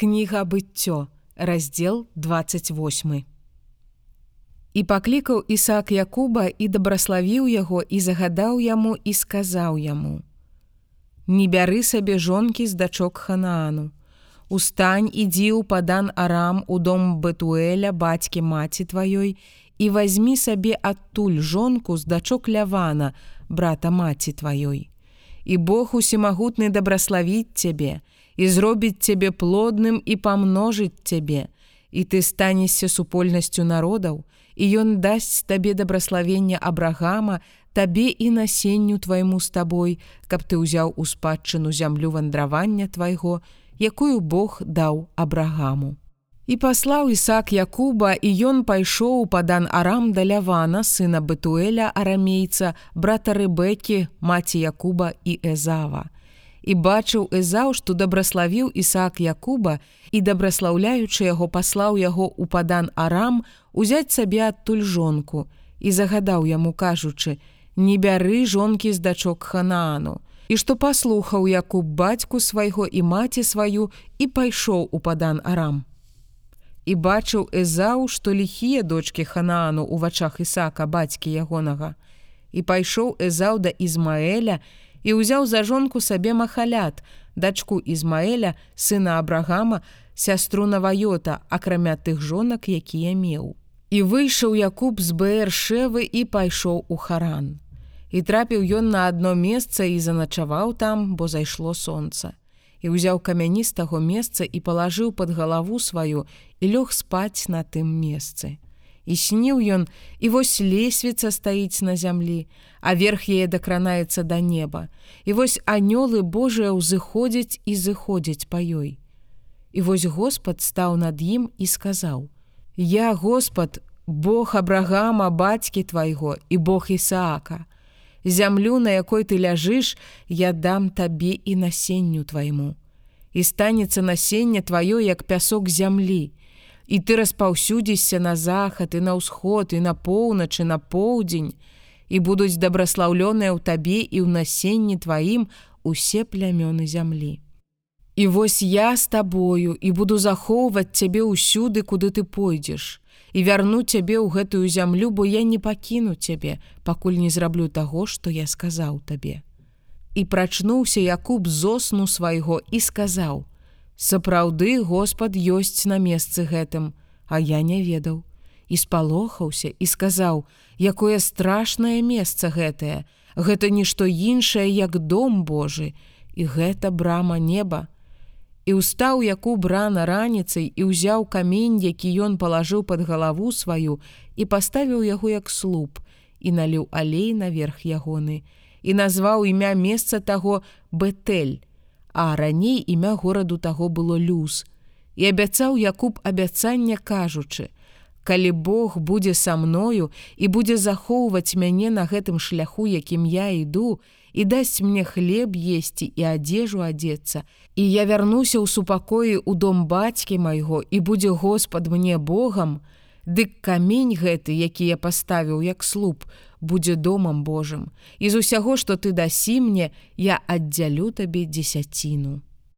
кніга быццё раздел 28 і паклікаў Ісаак Якуба і дабраславіў яго і загадаў яму і сказаў яму: Не бяры сабе жонкі з дачок ханаану. Устань ідзі ў падан арам у дом бэтуэля бацькі маці тваёй і возьми сабе адтуль жонку з дачок лявана брата маці тваёй. І Бог усімагутны дабраславіць цябе і зробіць цябе плодным і памножыць цябе, і ты станешся супольнасцю народаў, і ён дасць табе дабраславення абрагама табе і насенню твайму з табой, каб ты ўзяў у спадчыну зямлю вандравання твайго, якую Бог даў абрагаму. І паслаў Ісак Якуба і ён пайшоў падан арам да лявана сына бытуэля арамейца брата рэбекі маці Якуба і эзава і бачыў Эзаў, што дабраславіў Ісаак Якуба і дабраслаўляючы яго паслаў яго ў падан арам узяць сабе адтуль жонку і загадаў яму кажучы: не бяры жонкі з дачок ханаану. І што паслухаў Якуб бацьку свайго і маці сваю і пайшоў у падан арам. І бачыў Эзаў, што ліхія дочки ханаану ў вачах Ісака бацькі ягонага. І пайшоў Эзаў да Ізмаэля, і ўзяў за жонку сабе махалят, дачку Ізмаэля, сына Абрагама, сястру Наваёта, акрамя тых жонак, якія меў. І выйшаў Якуб з Бэршевы і пайшоў у харан. І трапіў ён на адно месца і заначаваў там, бо зайшло сонца. І ўзяў камяні з таго месца і палажыў пад галаву сваю і лёг спаць на тым месцы і сніў ён і вось лесвіца стаіць на зямлі, а верх яе дакранаецца да неба. І вось анёлы Божыя ўзыходзяць і зыходзяць па ёй. І вось Господ стаў над ім і сказаў: « Я Господ, Бог абрагама бацькі твайго і Бог Ісаака. Зямлю, на якой ты ляжыш, я дам табе і насенню твайму. І станецца насенне тваё як пясок зямлі, і ты распаўсюдзішся на захад і на ўсход і на поўначы на поўдзень і будуць дабраслаўлёныя ў табе і ў насенні тваім усе плямёны зямлі. І вось я з табою і буду захоўваць цябе ўсюды, куды ты пойдзеш і вярну цябе ў гэтую зямлю, бо я не пакіну цябе, пакуль не зраблю таго, што я сказаў табе. І прачнуўся Якуб зосну свайго і сказаў: Сапраўды Господ ёсць на месцы гэтым, а я не ведаў. І спалохаўся і сказаў: якое страшнае месца гэтае, Гэта нішто іншае, як дом Божы, і гэта брама неба. І ўстаў яку брана раніцай і ўзяў камень, які ён палажыў пад галаву сваю і паставіў яго як слуп і наліў алей наверх ягоны і назваў імя месца таго Бэтэль, А раней імя гораду таго было люз. І абяцаў Якуб абяцання кажучы: Калі Бог будзе са мною і будзе захоўваць мяне на гэтым шляху, якім я іду, і дасць мне хлеб есці і адзежу адзецца. І я вярнуся ў супакоі ў дом бацькі майго і будзе Господ мне Богам, Дык камень гэты, які я паставіў як слуп, будзе домам Божым. І з усяго, што ты дасі мне, я аддзялю табе дзесяціну.